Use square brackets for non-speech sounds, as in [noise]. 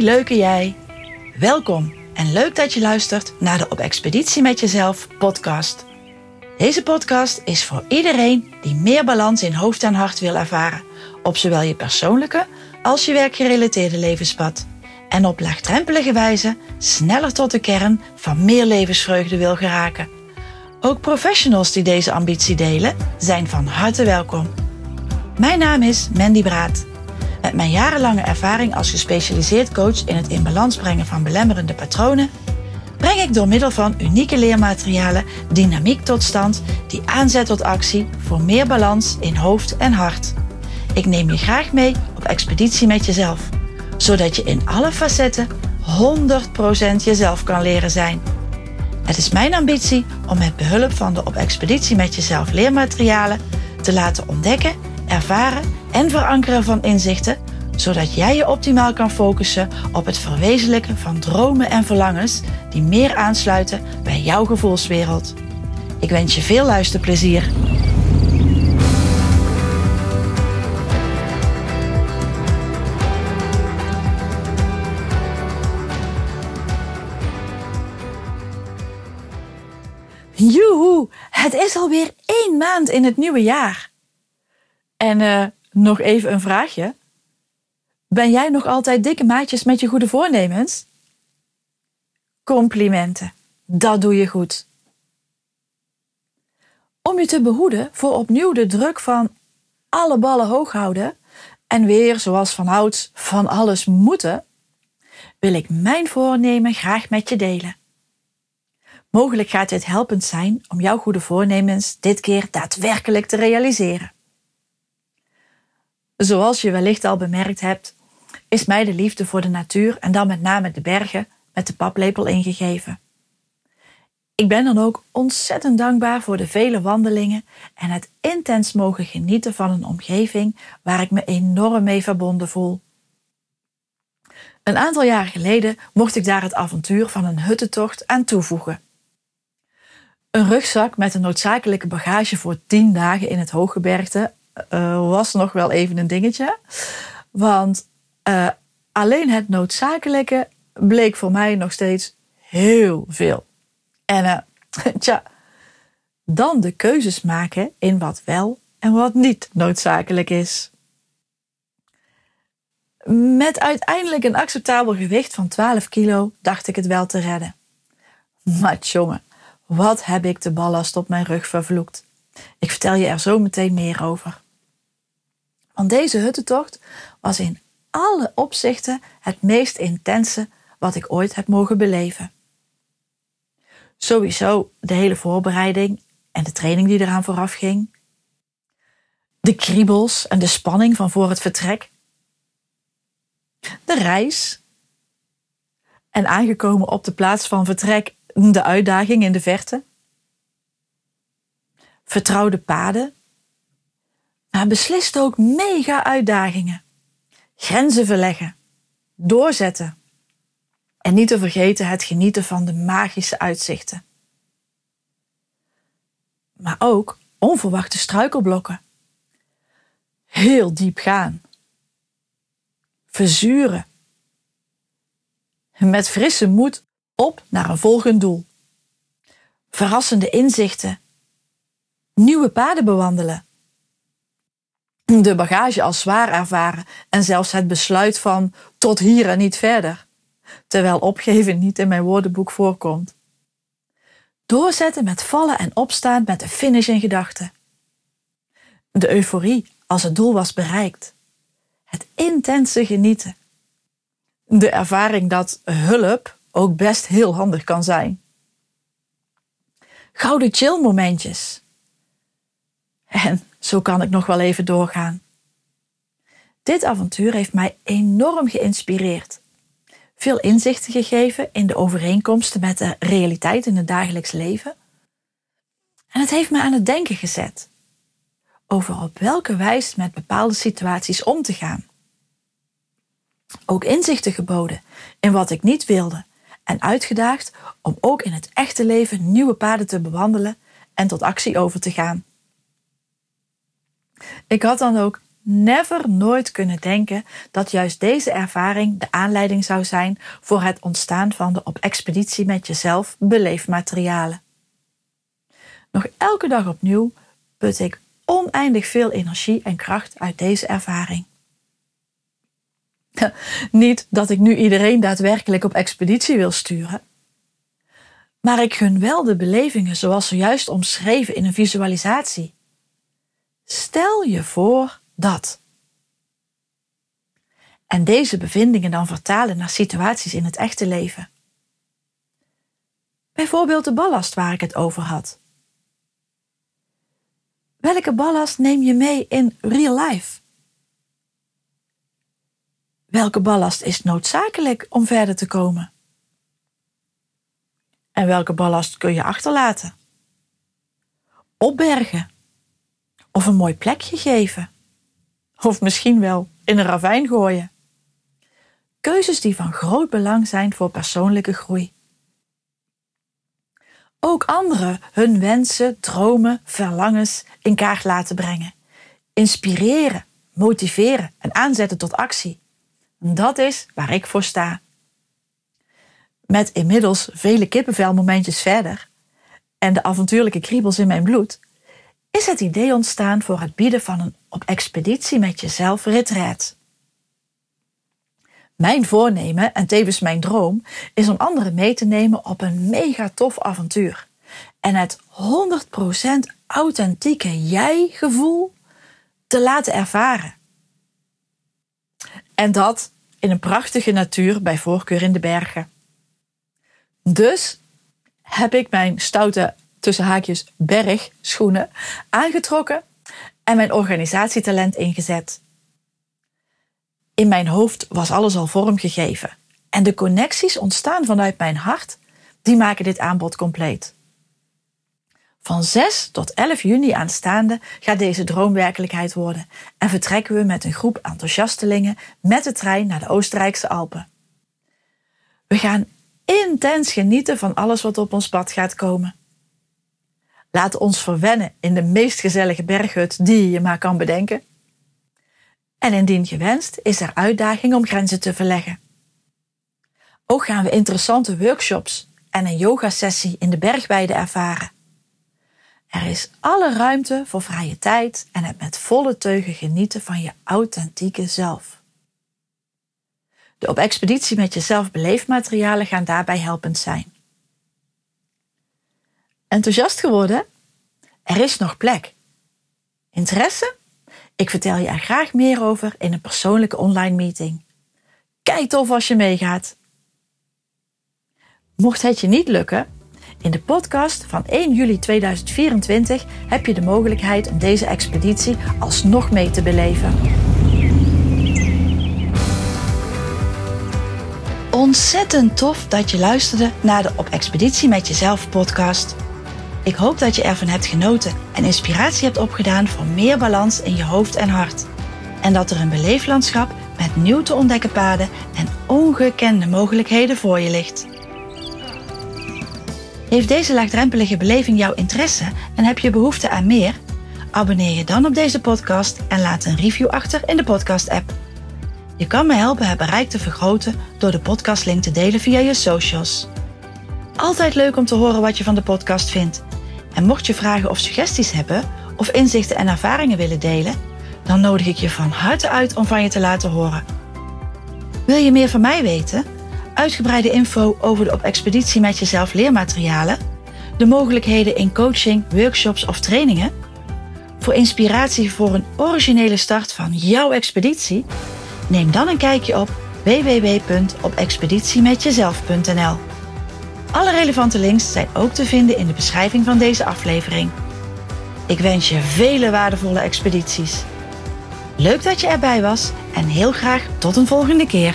Leuke jij. Welkom en leuk dat je luistert naar de Op Expeditie met Jezelf podcast. Deze podcast is voor iedereen die meer balans in hoofd en hart wil ervaren. Op zowel je persoonlijke als je werkgerelateerde levenspad. En op laagdrempelige wijze sneller tot de kern van meer levensvreugde wil geraken. Ook professionals die deze ambitie delen zijn van harte welkom. Mijn naam is Mandy Braat. Met mijn jarenlange ervaring als gespecialiseerd coach in het in balans brengen van belemmerende patronen, breng ik door middel van unieke leermaterialen dynamiek tot stand die aanzet tot actie voor meer balans in hoofd en hart. Ik neem je graag mee op expeditie met jezelf, zodat je in alle facetten 100% jezelf kan leren zijn. Het is mijn ambitie om met behulp van de op expeditie met jezelf leermaterialen te laten ontdekken, ervaren en verankeren van inzichten, zodat jij je optimaal kan focussen op het verwezenlijken van dromen en verlangens die meer aansluiten bij jouw gevoelswereld. Ik wens je veel luisterplezier. Joehoe, het is alweer één maand in het nieuwe jaar. En uh, nog even een vraagje. Ben jij nog altijd dikke maatjes met je goede voornemens? Complimenten, dat doe je goed. Om je te behoeden voor opnieuw de druk van alle ballen hoog houden en weer, zoals vanouds, van alles moeten, wil ik mijn voornemen graag met je delen. Mogelijk gaat dit helpend zijn om jouw goede voornemens dit keer daadwerkelijk te realiseren. Zoals je wellicht al bemerkt hebt, is mij de liefde voor de natuur en dan met name de bergen met de paplepel ingegeven. Ik ben dan ook ontzettend dankbaar voor de vele wandelingen en het intens mogen genieten van een omgeving waar ik me enorm mee verbonden voel. Een aantal jaar geleden mocht ik daar het avontuur van een huttentocht aan toevoegen. Een rugzak met een noodzakelijke bagage voor tien dagen in het hooggebergte uh, was nog wel even een dingetje. Want uh, alleen het noodzakelijke bleek voor mij nog steeds heel veel. En uh, [laughs] tja, dan de keuzes maken in wat wel en wat niet noodzakelijk is. Met uiteindelijk een acceptabel gewicht van 12 kilo dacht ik het wel te redden. Maar jongen, wat heb ik de ballast op mijn rug vervloekt. Ik vertel je er zo meteen meer over. Want deze huttentocht was in alle opzichten het meest intense wat ik ooit heb mogen beleven. Sowieso de hele voorbereiding en de training die eraan vooraf ging. De kriebels en de spanning van voor het vertrek. De reis. En aangekomen op de plaats van vertrek de uitdaging in de verte. Vertrouwde paden maar beslist ook mega uitdagingen. Grenzen verleggen, doorzetten en niet te vergeten het genieten van de magische uitzichten. Maar ook onverwachte struikelblokken. Heel diep gaan. Verzuren. Met frisse moed op naar een volgend doel. Verrassende inzichten. Nieuwe paden bewandelen de bagage als zwaar ervaren en zelfs het besluit van tot hier en niet verder, terwijl opgeven niet in mijn woordenboek voorkomt. Doorzetten met vallen en opstaan met de finish in gedachten. De euforie als het doel was bereikt. Het intense genieten. De ervaring dat hulp ook best heel handig kan zijn. Gouden chill momentjes. En zo kan ik nog wel even doorgaan. Dit avontuur heeft mij enorm geïnspireerd. Veel inzichten gegeven in de overeenkomsten met de realiteit in het dagelijks leven. En het heeft me aan het denken gezet over op welke wijze met bepaalde situaties om te gaan. Ook inzichten geboden in wat ik niet wilde en uitgedaagd om ook in het echte leven nieuwe paden te bewandelen en tot actie over te gaan. Ik had dan ook never nooit kunnen denken dat juist deze ervaring de aanleiding zou zijn voor het ontstaan van de op expeditie met jezelf beleefmaterialen. Nog elke dag opnieuw put ik oneindig veel energie en kracht uit deze ervaring. [laughs] Niet dat ik nu iedereen daadwerkelijk op expeditie wil sturen, maar ik gun wel de belevingen zoals zojuist omschreven in een visualisatie. Stel je voor dat. En deze bevindingen dan vertalen naar situaties in het echte leven. Bijvoorbeeld de ballast waar ik het over had. Welke ballast neem je mee in real life? Welke ballast is noodzakelijk om verder te komen? En welke ballast kun je achterlaten? Opbergen. Of een mooi plekje geven. Of misschien wel in een ravijn gooien. Keuzes die van groot belang zijn voor persoonlijke groei. Ook anderen hun wensen, dromen, verlangens in kaart laten brengen. Inspireren, motiveren en aanzetten tot actie. Dat is waar ik voor sta. Met inmiddels vele kippenvelmomentjes verder en de avontuurlijke kriebels in mijn bloed, is het idee ontstaan voor het bieden van een op expeditie met jezelf retreat. Mijn voornemen en tevens mijn droom is om anderen mee te nemen op een mega tof avontuur. En het 100% authentieke jij-gevoel te laten ervaren. En dat in een prachtige natuur, bij voorkeur in de bergen. Dus heb ik mijn stoute tussen haakjes bergschoenen aangetrokken en mijn organisatietalent ingezet. In mijn hoofd was alles al vormgegeven en de connecties ontstaan vanuit mijn hart, die maken dit aanbod compleet. Van 6 tot 11 juni aanstaande gaat deze droom werkelijkheid worden en vertrekken we met een groep enthousiastelingen met de trein naar de Oostenrijkse Alpen. We gaan intens genieten van alles wat op ons pad gaat komen. Laat ons verwennen in de meest gezellige berghut die je maar kan bedenken. En indien gewenst is er uitdaging om grenzen te verleggen. Ook gaan we interessante workshops en een yogasessie in de bergweide ervaren. Er is alle ruimte voor vrije tijd en het met volle teugen genieten van je authentieke zelf. De op expeditie met jezelf beleefmaterialen gaan daarbij helpend zijn. Enthousiast geworden? Er is nog plek. Interesse? Ik vertel je er graag meer over in een persoonlijke online meeting. Kijk tof als je meegaat. Mocht het je niet lukken, in de podcast van 1 juli 2024 heb je de mogelijkheid om deze expeditie alsnog mee te beleven. Ontzettend tof dat je luisterde naar de Op Expeditie met Jezelf podcast. Ik hoop dat je ervan hebt genoten en inspiratie hebt opgedaan voor meer balans in je hoofd en hart. En dat er een beleeflandschap met nieuw te ontdekken paden en ongekende mogelijkheden voor je ligt. Heeft deze laagdrempelige beleving jouw interesse en heb je behoefte aan meer? Abonneer je dan op deze podcast en laat een review achter in de podcast-app. Je kan me helpen het bereik te vergroten door de podcastlink te delen via je socials. Altijd leuk om te horen wat je van de podcast vindt. En mocht je vragen of suggesties hebben, of inzichten en ervaringen willen delen, dan nodig ik je van harte uit om van je te laten horen. Wil je meer van mij weten? Uitgebreide info over de op expeditie met jezelf leermaterialen, de mogelijkheden in coaching, workshops of trainingen? Voor inspiratie voor een originele start van jouw expeditie? Neem dan een kijkje op www.opexpeditiemetjezelf.nl. Alle relevante links zijn ook te vinden in de beschrijving van deze aflevering. Ik wens je vele waardevolle expedities. Leuk dat je erbij was en heel graag tot een volgende keer.